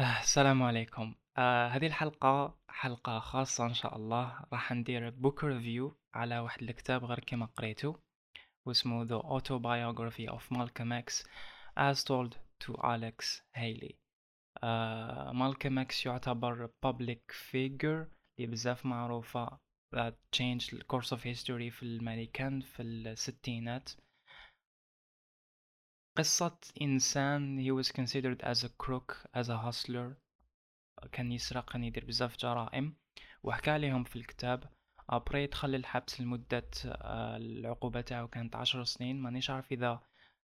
السلام عليكم. آه، هذه الحلقة حلقة خاصة إن شاء الله راح ندير book review على واحد الكتاب غير كيما قريته واسمه The Autobiography of Malcolm X as told to Alex Haley. آه، مالكوم إكس يعتبر public figure اللي بزاف معروفة that changed the course of history في الأمريكان في الستينات. قصة إنسان he was considered as a crook as a hustler. كان يسرق كان يدير بزاف جرائم. وحكى عليهم في الكتاب أبري دخل الحبس لمدة آه، العقوبة تاعو كانت عشر سنين. مانيش عارف إذا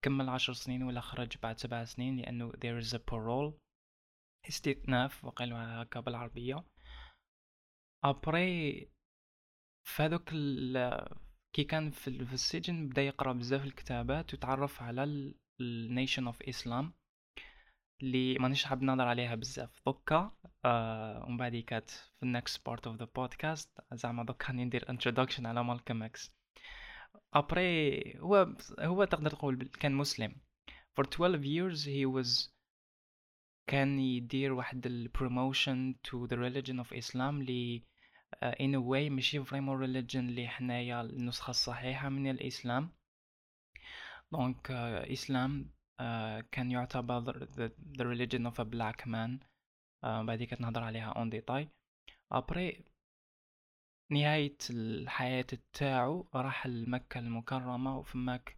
كمل عشر سنين ولا خرج بعد سبع سنين لأنه there is a parole. استئناف وقالوا هكا بالعربية. أبري فهذوك كي كان في السجن بدأ يقرأ بزاف الكتابات وتعرف على ال Nation of Islam اللي مانيش حاب نهضر عليها بزاف. دوكا آه ومن بعد كات في ال next part of the podcast زعما دوكا ندير introduction على مالكم إكس. après هو هو تقدر تقول كان مسلم. For 12 years he was كان يدير واحد ال promotion to the religion of Islam اللي uh, in a way ماشي vraiment religion اللي حنايا النسخة الصحيحة من الإسلام. donc إسلام كان يعتبر religion of a black man? Uh, بعد نهضر عليها en détail après نهاية الحياة تاعو راح لمكة المكرمة وفماك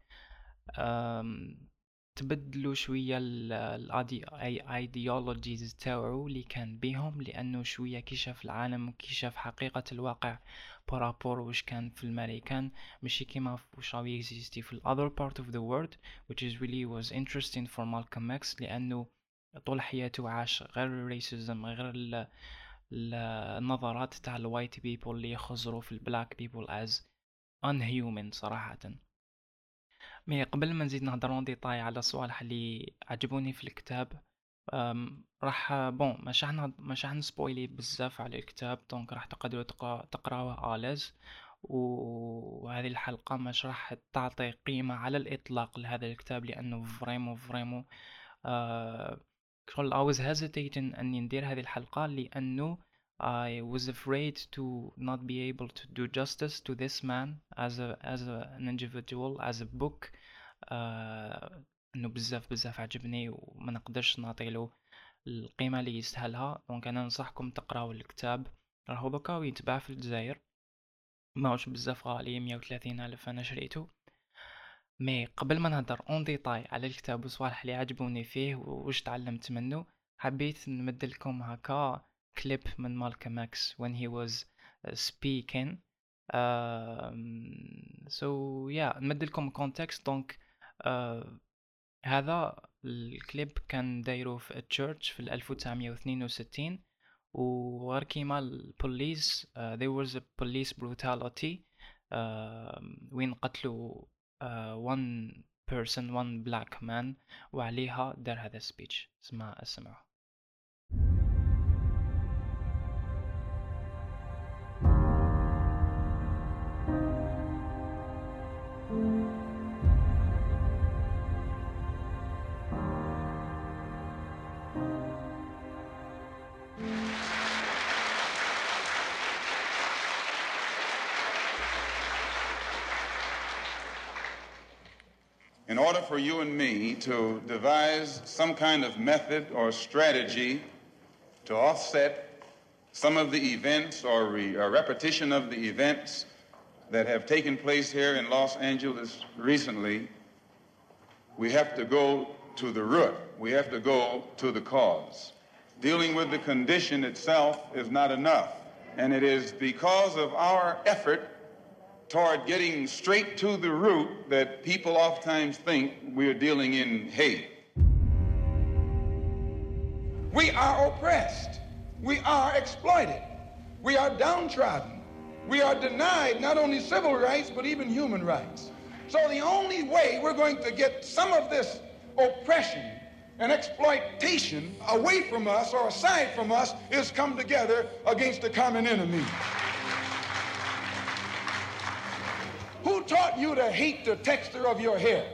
تبدلوا شوية ال ideologies تاعو اللي كان بيهم لأنه شوية كيشاف العالم وكيشاف حقيقة الواقع. par rapport واش كان في الامريكان ماشي كيما واش راهو يكزيستي في other part of the world which is really was interesting for Malcolm X لأنه طول حياته عاش غير racism غير النظرات تاع ال white people اللي يخزروا في ال black people as unhuman صراحة. mais قبل ما نزيد نهضر détail على الصوالح اللي عجبوني في الكتاب. راح bon مش حن مش حن spoiler بزاف على الكتاب donc راح تقدروا تقراوه also وهذه الحلقة مش راح تعطي قيمة على الإطلاق لهذا الكتاب لأنه vraiment vraiment آه شغل I was hesitating أني ندير هذه الحلقة لأنه I was afraid to not be able to do justice to this man as a as a, an individual as a book uh, إنه بزاف بزاف عجبني وما نقدرش نعطيله القيمة اللي يستاهلها. donc أنا ننصحكم تقراو الكتاب. راهو دوكا يتباع في الجزائر. ماهوش بزاف غالي مية وثلاثين ألف أنا شريته mais قبل ما نهضر en détail على الكتاب والصوالح اللي عجبوني فيه وش تعلمت منه حبيت نمدلكم هكا كليب من مالكوم إكس when he was uh, speaking. uh, so yeah نمدلكم context donc uh, هذا الكليب كان دايرو في church في 1962 وغير كيما البوليس uh, there was a police brutality uh, وين قتلوا uh, one person one black man وعليها دار هذا speech اسمع اسمعه. Order for you and me to devise some kind of method or strategy to offset some of the events or, re- or repetition of the events that have taken place here in Los Angeles recently, we have to go to the root. We have to go to the cause. Dealing with the condition itself is not enough. And it is because of our effort toward getting straight to the root that people oftentimes think we're dealing in hate. We are oppressed. We are exploited. We are downtrodden. We are denied not only civil rights, but even human rights. So the only way we're going to get some of this oppression and exploitation away from us or aside from us is come together against a common enemy. Who taught you to hate the texture of your hair?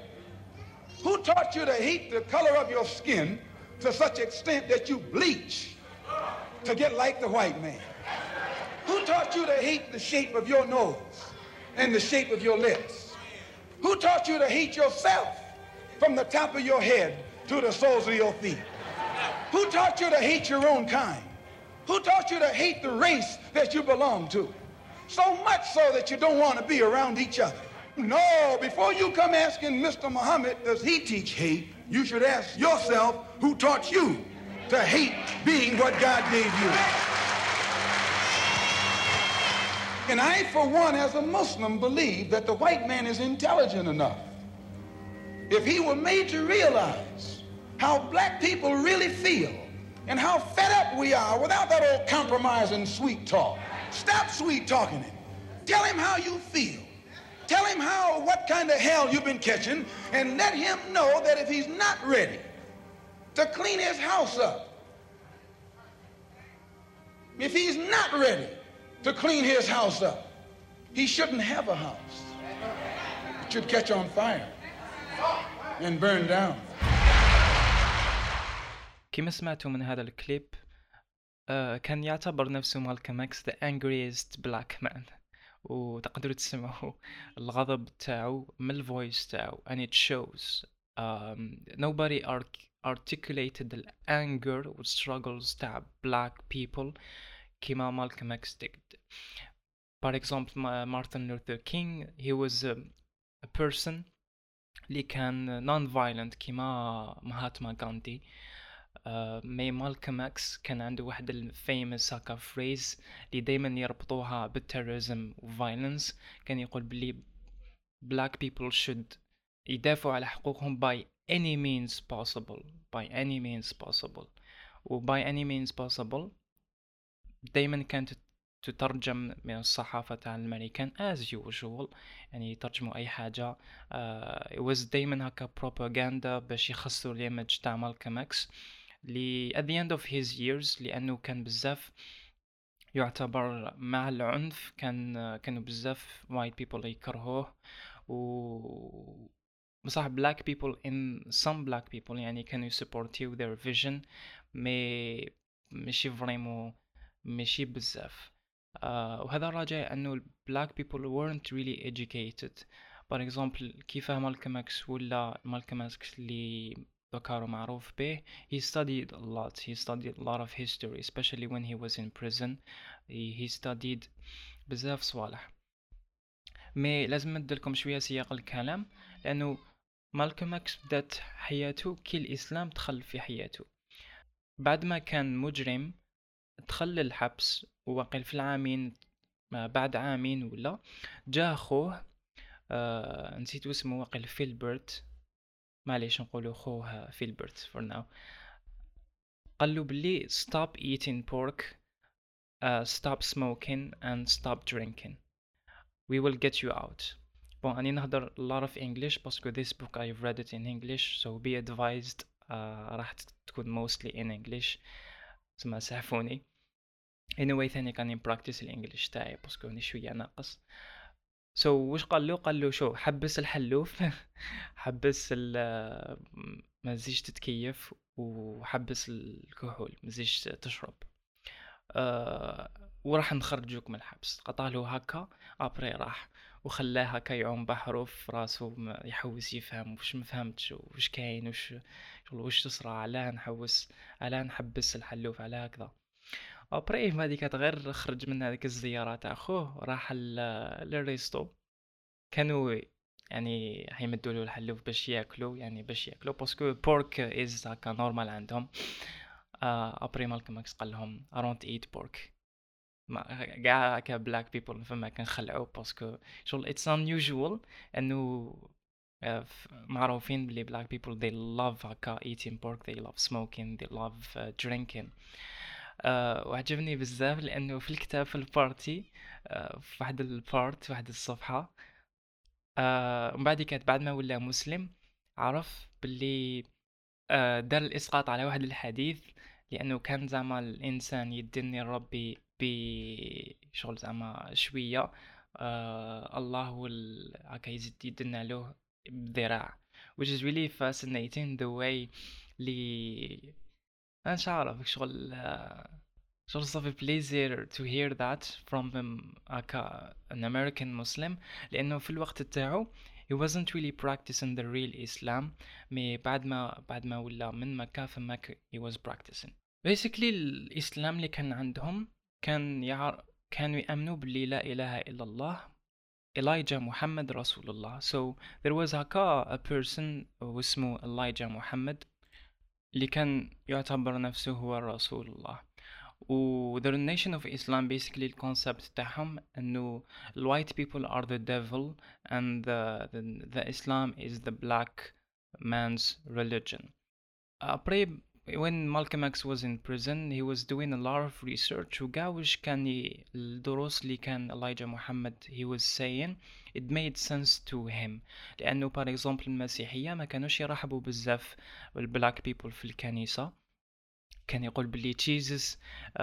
Who taught you to hate the color of your skin to such extent that you bleach to get like the white man? Who taught you to hate the shape of your nose and the shape of your lips? Who taught you to hate yourself from the top of your head to the soles of your feet? Who taught you to hate your own kind? Who taught you to hate the race that you belong to? So much so that you don't want to be around each other. No, before you come asking Mr. Muhammad, does he teach hate? You should ask yourself who taught you to hate being what God gave you. And I, for one, as a Muslim, believe that the white man is intelligent enough. If he were made to realize how black people really feel and how fed up we are without that old compromise and sweet talk. Stop sweet talking him. Tell him how you feel. Tell him how, what kind of hell you've been catching, and let him know that if he's not ready to clean his house up, if he's not ready to clean his house up, he shouldn't have a house. It should catch on fire and burn down. كما سمعتوا من هذا الكليب آه كان يعتبر نفسه مالكم إكس the angriest black man وتقدروا تسمعوا الغضب تاعو من ال voice تاعو and it shows um, nobody articulated the anger or struggles تاع black people كما مالكم إكس did for example Martin Luther King he was a, a person اللي كان non-violent كما مهاتما غاندي mais مالكم إكس كان عنده واحد ال famous هكا phrase اللي دايما يربطوها بال terrorism و violence كان يقول بلي black people should يدافعوا على حقوقهم by any means possible by any means possible. و any means possible دايما كانت تترجم من الصحافة تاع الأمريكان as usual يعني يترجموا أي حاجة. uh, it was دايما هكا propaganda باش يخسروا ال image تاع مالكم إكس. ل at the end of his years لأنه كان بزاف يعتبر مع العنف كان كانوا بزاف white people يكرهوه و بصح black people in some black people يعني كانوا يسبورتيو their vision mais ماشي vraiment ماشي بزاف. uh, وهذا راجع إنه black people weren't really educated. For example كيفاه مالكم إكس ولا مالكم إكس اللي ذكر معروف به he studied a lot he studied a lot of history especially when he was in prison. He, he studied بزاف صوالح. mais لازم نديرلكم شوية سياق الكلام لأنه مالكوم إكس بدات حياته كي الإسلام دخل في حياته. بعد ما كان مجرم دخل للحبس ووقل في العامين بعد عامين ولا جا أخوه آه نسيت اسمه وقل فيلبرت معليش نقولوا خوها فيلبرت فور ناو قال له بلي stop eating pork uh, stop smoking and stop drinking we will get you out bon أني نهضر a lot of English باسكو this book I've read it in English so be advised uh, راح تكون mostly in English تسمى سعفوني anyway ثاني كاني براكتس الانجليش تاعي باسكو هني شويه ناقص so وش قال له؟ قال له شو حبس الحلوف. حبس ما تزيش تتكيف وحبس الكحول ما تزيش تشرب. أه وراح نخرجوك من الحبس. قطع له هكا après راح وخلاه هكا يعوم بحره في راسو يحوس يفهم وش مفهمتش وش كاين وش وش تصرى علاه نحوس علاه نحبس الحلوف على هكذا. après ما غير خرج من هذيك الزيارة تاع خوه راح لل resto. كانوا يعني حيمدوا له الحلوف باش ياكلوا يعني باش ياكلوا parce que pork is هكا normal عندهم. après مالكم إكس قال لهم I won't eat pork كاع هكا black people فما كنخلعوا parce que شغل it's unusual انه معروفين بلي black people they love هكا pork they love smoking they love uh, drinking. آه وعجبني بزاف لأنه في الكتاب في ال partie آه في واحد ال part في واحد الصفحة. آه من بعد كانت بعد ما ولا مسلم عرف باللي آه دار الإسقاط على واحد الحديث لأنه كان زعما الإنسان يدني ربي بشغل زعما شوية. آه الله هو هكا يزيد يدنا له بذراع which is really fascinating the way اللي أنا مش عارف شغل شغل صافي بليزير to hear that from him هكا an American Muslim. لأنه في الوقت تاعو he wasn't really practicing the real Islam مي بعد ما بعد ما ولا من مكة فما he was practicing. Basically الإسلام اللي كان عندهم كان يعر... كانوا يأمنوا باللي لا إله إلا الله Elijah محمد رسول الله so there was هكا a person واسمه Elijah محمد اللي كان يعتبر نفسه هو رسول الله و the nation of Islam basically الكونسبت تاعهم انه ال white people are the devil and the, the, the Islam is the black man's religion. when Malcolm X was in prison he was doing a lot of research وقا وش كان الدروس اللي كان Elijah Muhammad he was saying it made sense to him لأنه par exemple المسيحية ما كانوش يرحبوا بزاف بالبلاك people في الكنيسة كان يقول باللي Jesus uh,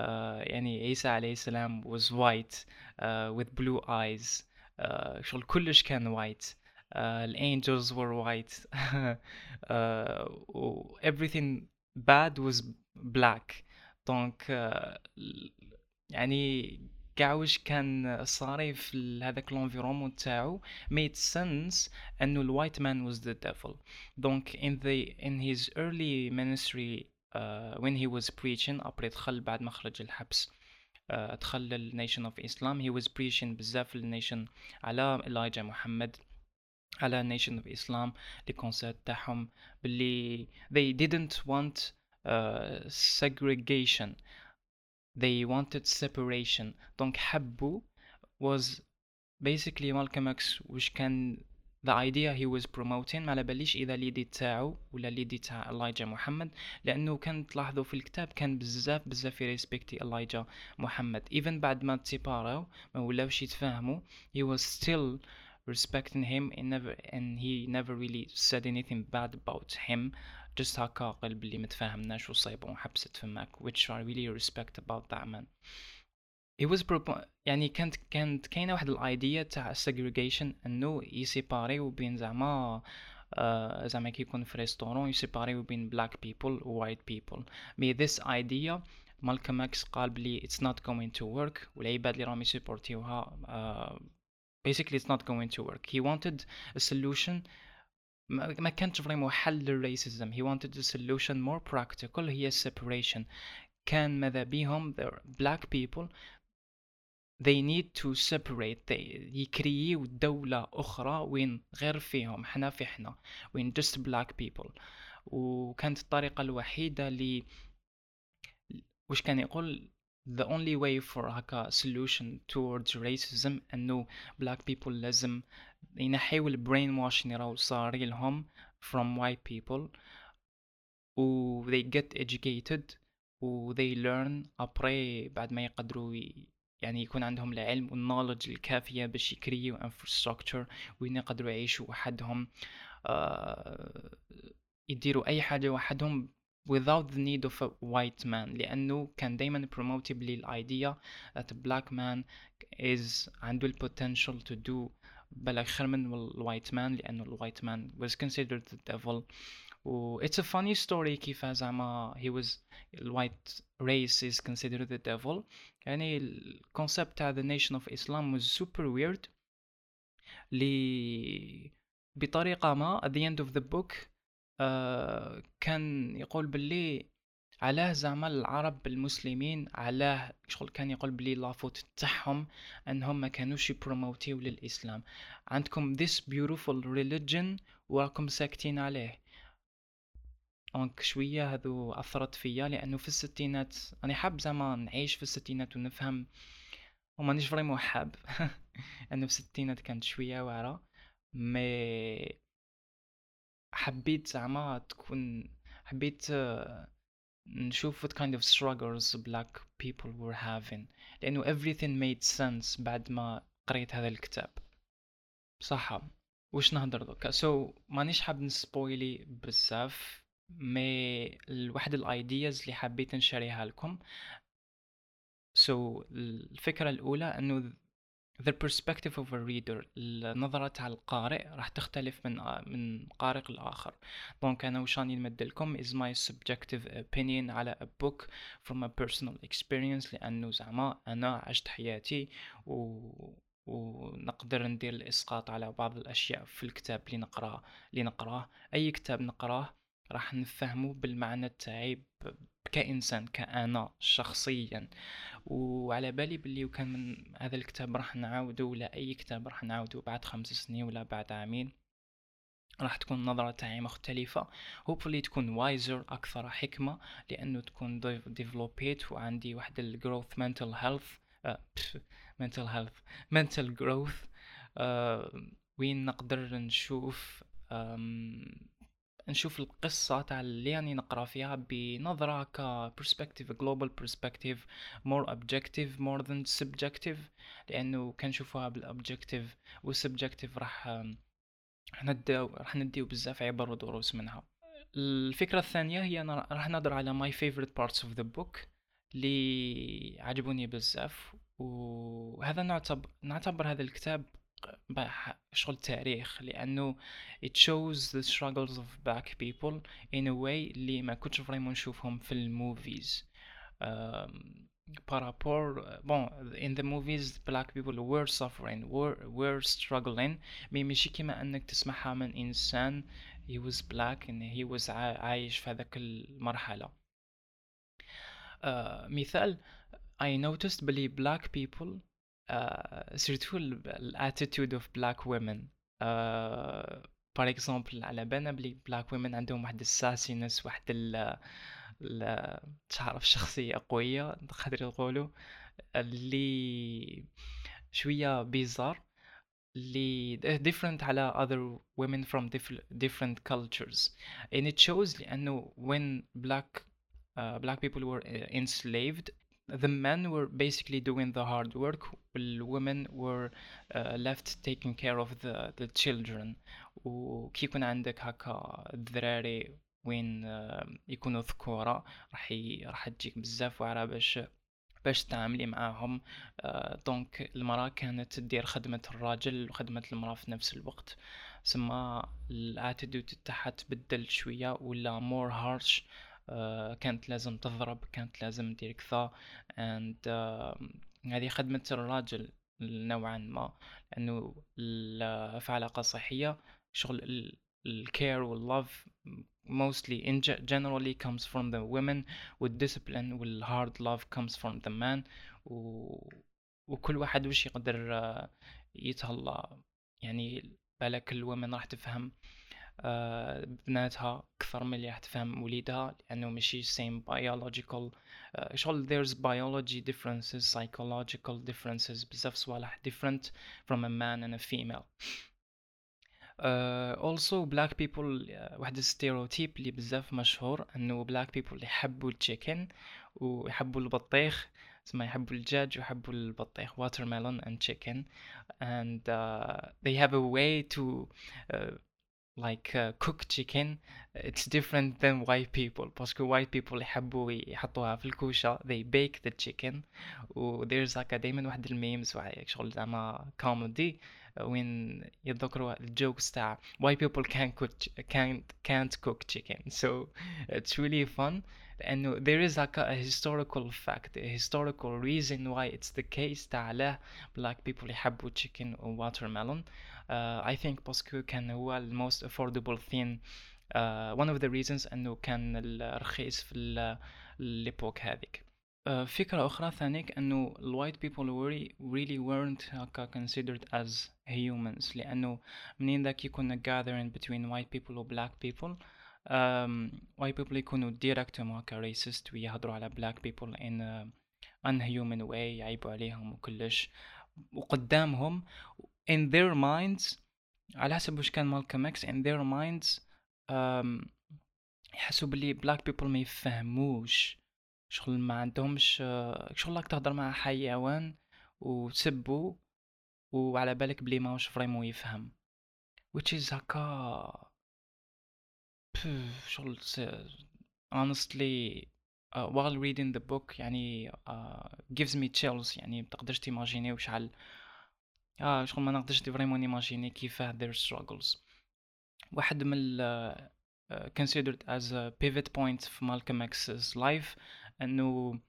يعني عيسى عليه السلام was white uh, with blue eyes uh, شغل كلش كان white uh, الانجلز were white uh, everything bad was black. donc uh, يعني كاع واش كان صاري في هذاك l'environnement تاعو made sense إنه ال white man was the devil. donc in the in his early ministry uh, when he preaching après دخل بعد ما خرج الحبس uh, دخل لل Nation of Islam he was preaching بزاف لل Nation على Elijah محمد على Nation of Islam le concept تاعهم باللي they didn't want uh, segregation. They wanted separation. donc حبوا was basically Malcolm X وش كان the idea he was promoting ما على باليش إذا l'idée تاعو ولا l'idée تاع Elijah محمد لأنه كان تلاحظوا في الكتاب كان بزاف بزاف يريسبكتي Elijah محمد even بعد ما تسيباراو ما ولاوش يتفاهموا he was still respecting him and never and he never really said anything bad about him just هكا قال بلي متفاهمناش وصايبون حبست فماك which I really respect about that man he was propo- يعني كانت كانت كاينه واحد الايديا تاع segregation انه يسيباريو بين زعما uh, زعما كي يكون في ريستورون يسيباريو بين black people و white people مي this idea مالكم اكس قال بلي it's not going to work والعباد اللي راهم يسيبورتيوها uh, basically it's not going to work he wanted a solution ما كانش فريمون حل للريسيزم he wanted a solution more practical هي separation كان ماذا بيهم the black people they need to separate they يكريو دولة أخرى وين غير فيهم حنا في حنا وين just black people وكانت الطريقة الوحيدة ل وش كان يقول The only way for هكا solution towards racism انه black people لازم ينحيو البرين واش اللي راهو صاري لهم from white people. و they get educated و they learn après بعد ما يقدروا يعني يكون عندهم العلم والنولج الكافية باش يكريو infrastructure وين يقدروا يعيشوا وحدهم. آه يديروا أي حاجة وحدهم without the need of a white man لأنه كان دايما promoted بلي idea that a black man is عنده ال potential to do بل خير من الوايت man لأنه الوايت man was considered the devil و it's a funny story كيف زعما he was white race is considered the devil يعني الكونسبت تاع the nation of Islam was super weird لي بطريقة ما at the end of the book uh, كان يقول باللي علاه زعما العرب المسلمين علاه شغل كان يقول بلي la faute تاعهم انهم ما كانوش يـ promote يو للإسلام. عندكم this beautiful religion وراكم ساكتين عليه. donc شوية هذو أثرت فيا لأنه في الستينات أنا حاب زعما نعيش في الستينات ونفهم ومانيش vraiment حاب. انه في الستينات كانت شوية واعرة mais حبيت زعما تكون حبيت نشوف what kind of struggles black people were having لأنه everything made sense بعد ما قريت هذا الكتاب. صح وش نهضر دوكا؟ so, مانيش حاب نسبويلي بزاف mais واحد ال ideas اللي حبيت ن share يها لكم. so, الفكرة الأولى أنه the perspective of a reader النظرة تاع القارئ راح تختلف من من قارئ لآخر. donc أنا وش راني نمد لكم is my subjective opinion على a book from a personal experience لأنه زعما أنا عشت حياتي و ونقدر ندير الإسقاط على بعض الأشياء في الكتاب اللي نقراه اللي نقراه. أي كتاب نقراه راح نفهمه بالمعنى تاعي كإنسان كأنا شخصيا. وعلى بالي باللي وكان من هذا الكتاب راح نعاودو ولا أي كتاب راح نعاودو بعد خمس سنين ولا بعد عامين راح تكون النظرة تاعي مختلفة. Hopefully تكون wiser أكثر حكمة لأنه تكون développيت وعندي واحد ال growth mental health uh, mental health mental growth uh, وين نقدر نشوف um, نشوف القصة تاع اللي راني نقرا فيها بنظرة ك perspective global perspective more objective more than subjective. لأنه كنشوفوها بالobjective والsubjective راح نديو راح نديو بزاف عبر ودروس منها. الفكرة الثانية هي أنا راح نهضر على my favorite parts of the book اللي عجبوني بزاف. وهذا نعتبر نعتبر هذا الكتاب شغل تاريخ لأنه it shows the struggles of black people in a way اللي ما كنتش vraiment نشوفهم في ال movies par rapport bon in the movies black people were suffering were struggling mais ماشي كيما انك تسمعها من انسان he was black and he was عايش في هذاك المرحله uh, مثال I noticed بلي black people surtout ال attitude of black women par exemple على بالنا بلي black women عندهم واحد ال sassiness واحد ال تعرف شخصية قوية نقدر نقولوا اللي شوية bizarre اللي different على other women from different cultures. And it shows لأنه when black uh, black people were enslaved the men were basically doing the hard work the women were uh, left taking care of the, the children وكي يكون عندك هكا الذراري وين uh, يكونوا ذكورة راح. راح تجيك بزاف واعرة باش باش تعاملي معاهم donc uh, المرأة كانت تدير خدمة الراجل وخدمة المرأة في نفس الوقت سما ال attitude تاعها تبدل شوية ولا more harsh آه، كانت لازم تضرب كانت لازم دير كذا uh, هذه خدمة الراجل نوعا ما لأنه في علاقة صحية شغل الكير واللوف mostly in generally comes from the women والدiscipline والhard love comes from the man و... وكل واحد وش يقدر آه، يتهلا يعني بالك الومن راح تفهم. آه، بناتها أكثر من اللي راح تفهم وليدها لأنه ماشي same biological uh, شغل there's biology differences psychological differences بزاف صوالح different from a man and a female uh, also black people uh, واحد الستيreotype اللي بزاف مشهور انه black people يحبوا التشيكن ويحبوا البطيخ تسمى يحبوا الدجاج ويحبوا البطيخ watermelon and chicken and uh, they have a way to uh, like uh, cook chicken it's different than white people باسكو white people يحبوا يحطوها في الكوشة they bake the chicken و there's like دايما واحد الميمز شغل زعما كوميدي وين يتذكروا الجوكس تاع white people can't cook can't can't cook chicken so it's really fun لأنه there is like a historical fact a historical reason why it's the case تاع black people يحبوا chicken و watermelon Uh, I think باسكو كان هو الموست thing uh, one of the reasons انه كان الرخيص في الليبوك هذيك uh, فكرة أخرى ثانيك أنه الوايت people really, really weren't هكا considered as humans لأنه منين ذاك يكون gathering between white people و black people um, white people يكونوا direct هكا racist ويهضروا على black people in a unhuman way يعيبوا عليهم وكلش وقدامهم in their minds على حسب وش كان مالكم إكس in their minds um, يحسوا بلي black people ما يفهموش شغل ما عندهمش شغل راك تهضر مع حيوان وتسبو وعلى بالك بلي ماهوش vraiment يفهم. Which is هكا شغل honestly uh, while reading the book يعني uh, gives me chills يعني متقدرش t'imaginer وشحال آه شغل ما نقدرش vraiment n'imaginer كيفاه their struggles. واحد من ال uh, considered as a pivot point في مالكم إكس's life إنه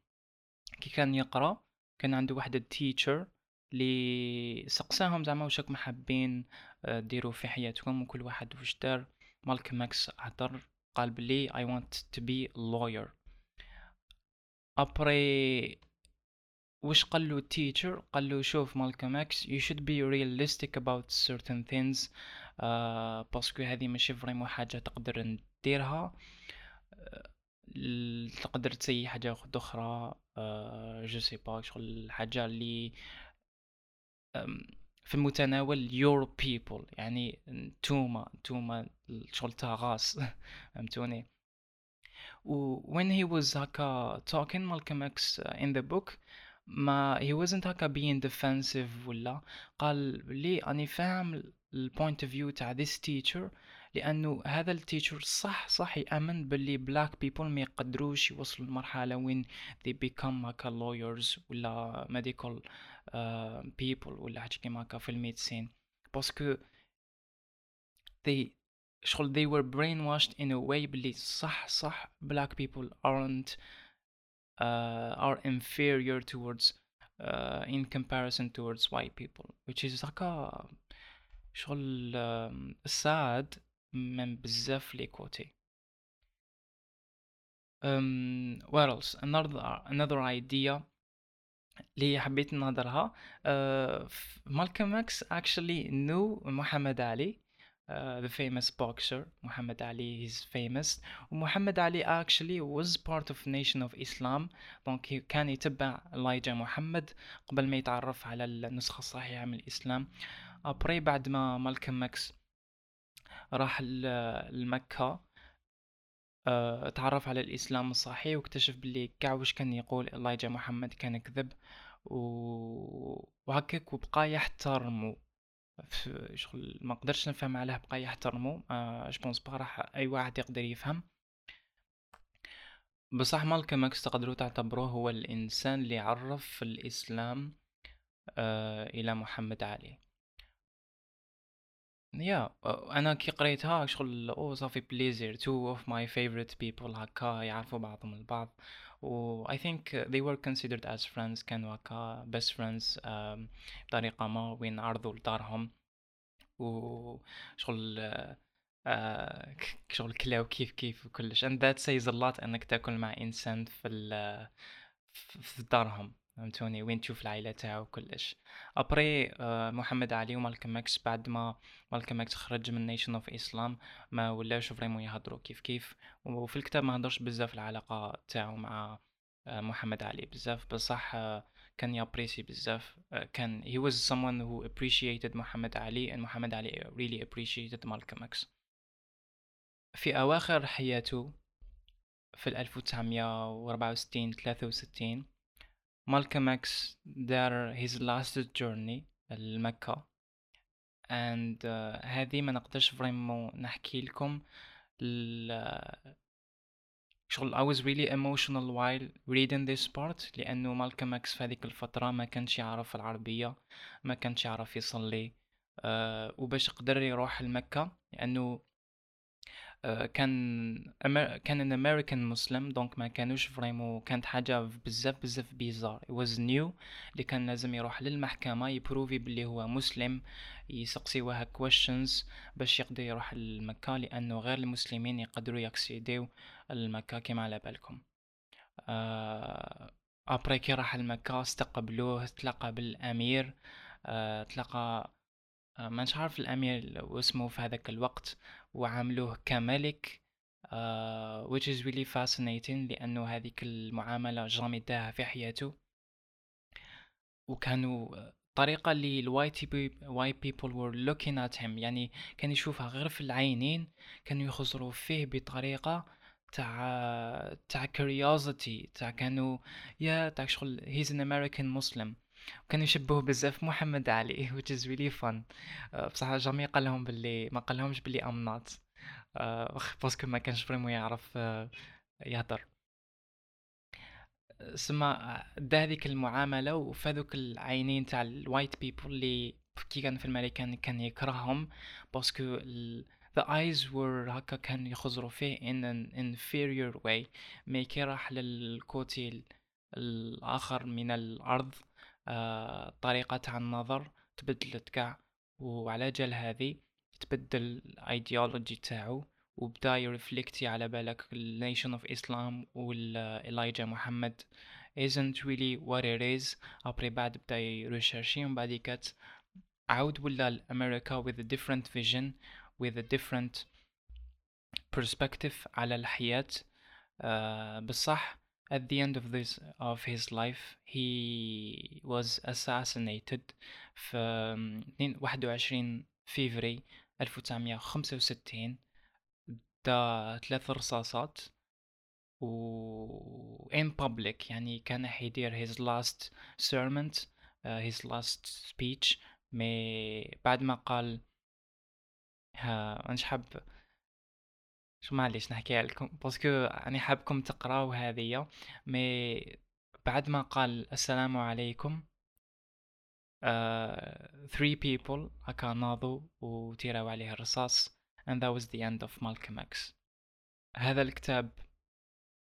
كي كان يقرأ كان عنده واحد ال teacher اللي سقساهم زعما واش راكم حابين آه، ديروا في حياتكم وكل واحد واش دار. مالكم إكس هضر قال بلي I want to be a lawyer. après واش قال له ال teacher قال له شوف مالكم إكس you should be realistic about certain things uh, parce que هذه ماشي vraiment حاجة تقدر نديرها. تقدر تـ essayer حاجة أخرى je sais pas شغل الحاجة اللي في المتناول your people يعني نتوما نتوما شغل تاع race فهمتوني؟ و when he was هكا talking مالكم إكس in the book mais he wasn't هكا being defensive ولا. قال لي أني فاهم ال point of view تاع this teacher لأنه هذا ال teacher صح صح يامن باللي black people ما يقدروش يوصلوا لمرحلة وين they become هكا lawyers ولا medical uh, people ولا حاجة كيما هكا في الميدسين باسكو they شغل they were brainwashed in a way بلي صح صح black people aren't uh, are inferior towards uh, in comparison towards white people which is هكا شغل uh, sad من بزاف لي كوتي um, what else another another idea اللي حبيت نهضرها uh, مالكم إكس actually knew محمد علي uh, the famous boxer محمد علي he's famous. ومحمد علي actually was part of nation of Islam. donc كان يتبع إلايجا محمد قبل ما يتعرف على النسخة الصحيحة من الإسلام. après بعد ما مالكم إكس راح لمكة أه تعرف على الإسلام الصحيح واكتشف باللي كاع واش كان يقول إلايجا محمد كان كذب و... وهكاك وبقى يحترمو شغل ما قدرش نفهم علاه بقى يحترمو أه bon c'est pas راح أي واحد يقدر يفهم. بصح مالكم إكس تقدروا تعتبروه هو الإنسان اللي عرف الإسلام أه إلى محمد علي. يا أنا كي قريتها شغل oh ça fait plaisir two of my favorite people هكا يعرفوا بعضهم البعض. و I think they were considered as friends كانوا هكا best friends بطريقة ما وين عرضوا لدارهم. و شغل آه شغل كلاو كيف كيف وكلش. And that says a lot إنك تاكل مع إنسان في في دارهم. فهمتوني وين تشوف العائلة تاعو كلش. après آه محمد علي ومالكم إكس بعد ما مالكم إكس خرج من Nation of Islam ما ولاش vraiment يهضروا كيف كيف. وفي الكتاب ما هضرش بزاف العلاقة تاعو مع آه محمد علي بزاف. بصح آه كان ي apprécier بزاف. كان he was someone who appreciated محمد علي and محمد علي really appreciated مالكم إكس في أواخر حياته في 1964 63 مالكم إكس دار his last journey لمكة and uh, هذه ما نقدرش vraiment نحكي لكم. شغل I was really emotional while reading this part لأنه مالكم إكس في هذيك الفترة ما كانش يعرف العربية ما كانش يعرف يصلي uh, وباش قدر يروح لمكة لأنه كان كان an American Muslim donc ما كانوش vraiment كانت حاجة بزاف بزاف بيزار was new اللي كان لازم يروح للمحكمة يبروفي باللي هو مسلم يسقسيوها questions باش يقدر يروح لمكة لأنه غير المسلمين يقدروا يكسيديو المكة كما على بالكم. ابري كي راح لمكة استقبلوه تلاقى بالأمير. أه تلاقى آه، ما عارف الأمير واسمه في هذاك الوقت. وعاملوه كملك uh, which is really fascinating لأنه هذيك المعاملة جامي داها في حياته. وكانوا الطريقة اللي الوايت white people were looking at him يعني كان يشوفها غير في العينين كانوا يخزروا فيه بطريقة تاع تاع curiosity تاع كانوا يا تاع شغل he's an American Muslim. كانوا يشبهوا بزاف محمد علي which is really fun. uh, بصح jamais قال لهم باللي ما قال لهمش باللي I'm not parce que ما كانش vraiment يعرف uh, يهضر. سما دا هذيك المعاملة وفي هذوك العينين تاع ال white people اللي كي كان في الماريكان كان يكرههم. parce que the eyes were هكا كان يخزروا فيه in an inferior way. mais كي راح لل côté الآخر من الأرض. آه طريقة تاع النظر تبدلت كاع وعلى جال هذه تبدل الايديولوجي تاعو وبدا ي reflecter على بالك ال Nation of Islam والإلايجا محمد isn't really what it is. après بعد بدا ي rechercher ومن بعد كي عاود ولا لامريكا with a different vision with a different perspective على الحياة. uh, بصح at the end of this of his life he was assassinated في 21 فيفري 1965 دا ثلاث رصاصات و in public يعني كان حيدير his last sermon uh, his last speech مي بعد ما قال ها مش حاب شو معليش نحكيها لكم parce que أني حابكم تقراو هذيا mais بعد ما قال السلام عليكم uh, three people هكا ناضوا وتيراو عليه الرصاص and that was the end of Malcolm X. هذا الكتاب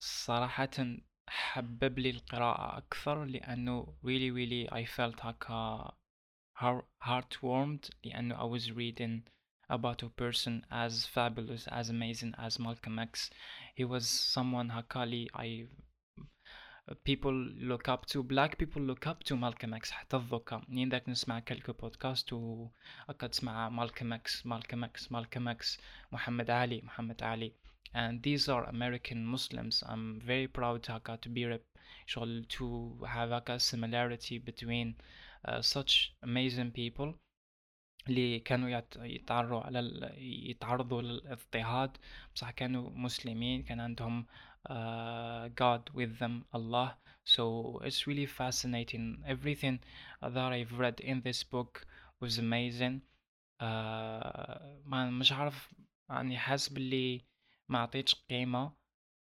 صراحة حبب لي القراءة أكثر لأنه really really I felt هكا heartwarmed لأنه I was reading about a person as fabulous, as amazing as Malcolm X. He was someone Hakali I people look up to black people look up to Malcolm X حتى الذكا منين ذاك نسمع كلكو بودكاست و أكا تسمع Malcolm X Malcolm X Malcolm X محمد علي محمد علي and these are American Muslims I'm very proud هكا to be شغل to have هكا similarity between uh, such amazing people اللي كانوا يتعرضوا على يتعرضوا للاضطهاد. بصح كانوا مسلمين كان عندهم uh, God with them Allah so it's really fascinating. Everything that I've read in this book was amazing. uh, ما مش عارف يعني حاسس باللي ما عطيتش قيمة.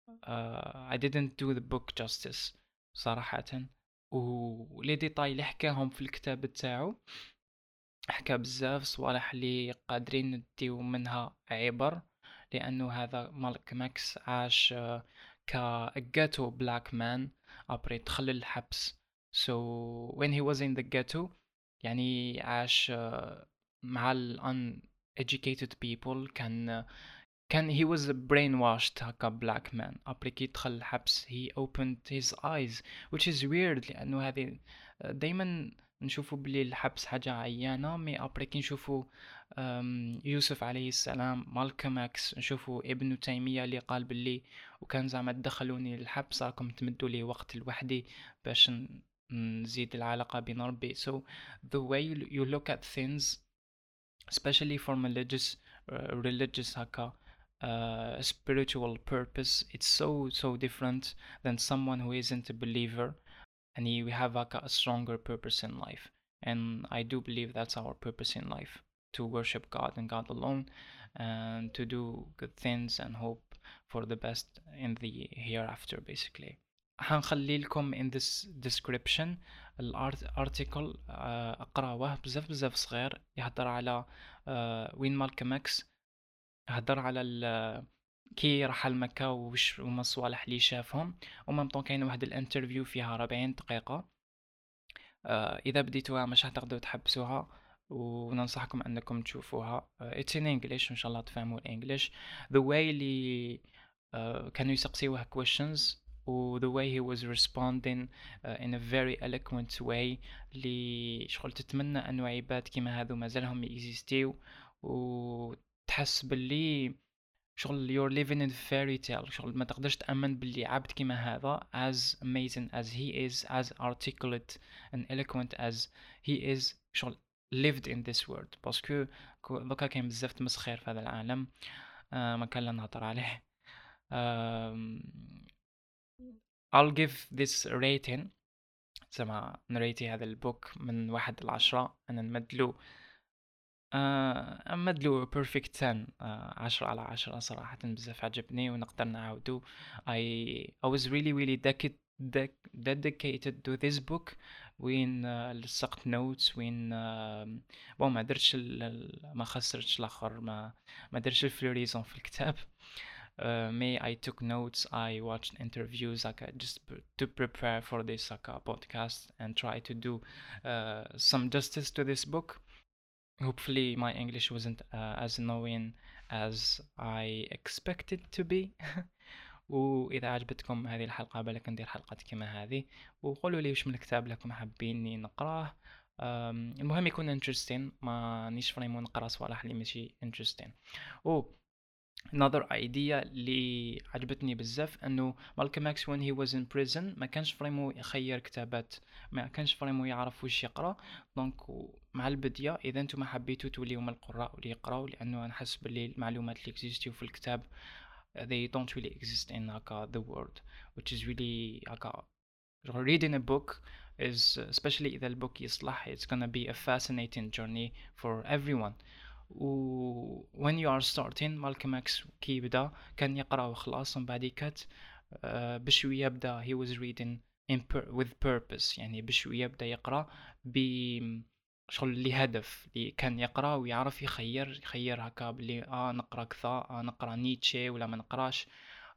uh, I didn't do the book justice صراحة. و les détails اللي حكاهم في الكتاب تاعو حكى بزاف صوالح اللي قادرين نديو منها عبر لأنه هذا مالكم إكس عاش ك ghetto black man après دخل الحبس. So when he was in the ghetto يعني عاش مع ال uneducated people كان كان he was brainwashed هكا black man. après كي دخل الحبس he opened his eyes which is weird لأنه هذه دايما نشوفوا بلي الحبس حاجة عيانة مي أبري كي نشوفوا يوسف عليه السلام مالكم أكس نشوفوا ابن تيمية اللي قال بلي وكان زعما تدخلوني للحبس راكم تمدوا لي وقت لوحدي باش نزيد العلاقة بين ربي. So the way you look at things especially from religious uh, religious هكا uh, spiritual purpose it's so so different than someone who isn't a believer. and we have like a stronger purpose in life and i do believe that's our purpose in life to worship god and god alone and to do good things and hope for the best in the hereafter basically حنخلي لكم in this description الارتيكل اقراوه بزاف بزاف صغير يهضر على وين مالكم اكس هضر على كي راح لمكة وش هما الصوالح اللي شافهم. و même temps كاين واحد ال interview فيها ربعين دقيقة. آه إذا بديتوها مش هتقدروا تحبسوها. وننصحكم أنكم تشوفوها. It's in English إن شاء الله تفهموا ال English. The way اللي uh, كانوا يسقسيوه questions. و the way he was responding uh, in a very eloquent way. اللي شغل تتمنى انه عباد كيما هذو مازالهم ي exist يو وتحس باللي شغل you're living in fairy tale شغل ما تقدرش تأمن باللي عبد كيما هذا as amazing as he is as articulate and eloquent as he is. شغل lived in this world. parce que دوكا كاين بزاف تمسخير في هذا العالم. آه ما كان لا نهضر عليه. آه I'll give this rating. زعما ن rater هذا ال book من واحد لعشرة. أنا نمدلو آه، مدلو perfect 10 آه، عشرة على عشرة صراحة بزاف عجبني ونقدر نعاودو I I was really really dedicated to this book وين آه، لصقت notes وين آه، bon ما درتش ما خسرتش الآخر ما ما درتش ال fluorisant في الكتاب uh, mais I took notes I watched interviews like just to prepare for this like, podcast and try to do uh, some justice to this book hopefully my English wasn't uh, as annoying as I expected to be. وإذا عجبتكم هذه الحلقة بالك ندير حلقات كما هذه وقولوا لي واش من الكتاب لكم حابين نقراه. المهم يكون interesting ما نيش vraiment نقرأ صوالح اللي ماشي interesting. و another idea اللي عجبتني بزاف إنه مالكم إكس when he was in prison ما كانش vraiment يخير كتابات ما كانش vraiment يعرف وش يقرأ. donc مع البديه إذا أنتم حبيتوا توليو من القراء اللي يقراو لأنه أنا حاسس باللي المعلومات اللي existي و في الكتاب they don't really exist in هكا the world which is really هكا reading a book is especially إذا ال book يصلح it's gonna be a fascinating journey for everyone. و when you are starting مالكم إكس كي بدا كان يقرأ وخلاص من بعد كات uh, بشوية بدا he was reading in pur with purpose يعني بشوية بدا يقرأ ب شغل لهدف اللي كان يقرأ ويعرف يخير يخير هكا بلي آه نقرأ كذا آه نقرأ نيتشه ولا ما نقراش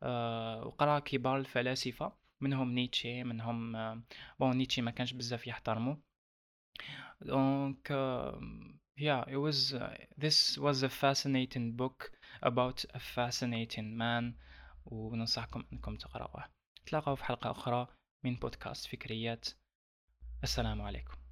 آه وقرأ كبار الفلاسفة منهم نيتشه منهم آه بون نيتشه ما كانش بزاف يحترمه donc yeah it was uh, this was a fascinating book about a fascinating man. وننصحكم أنكم تقرأوه. تلاقوا في حلقة أخرى من بودكاست فكريات. السلام عليكم.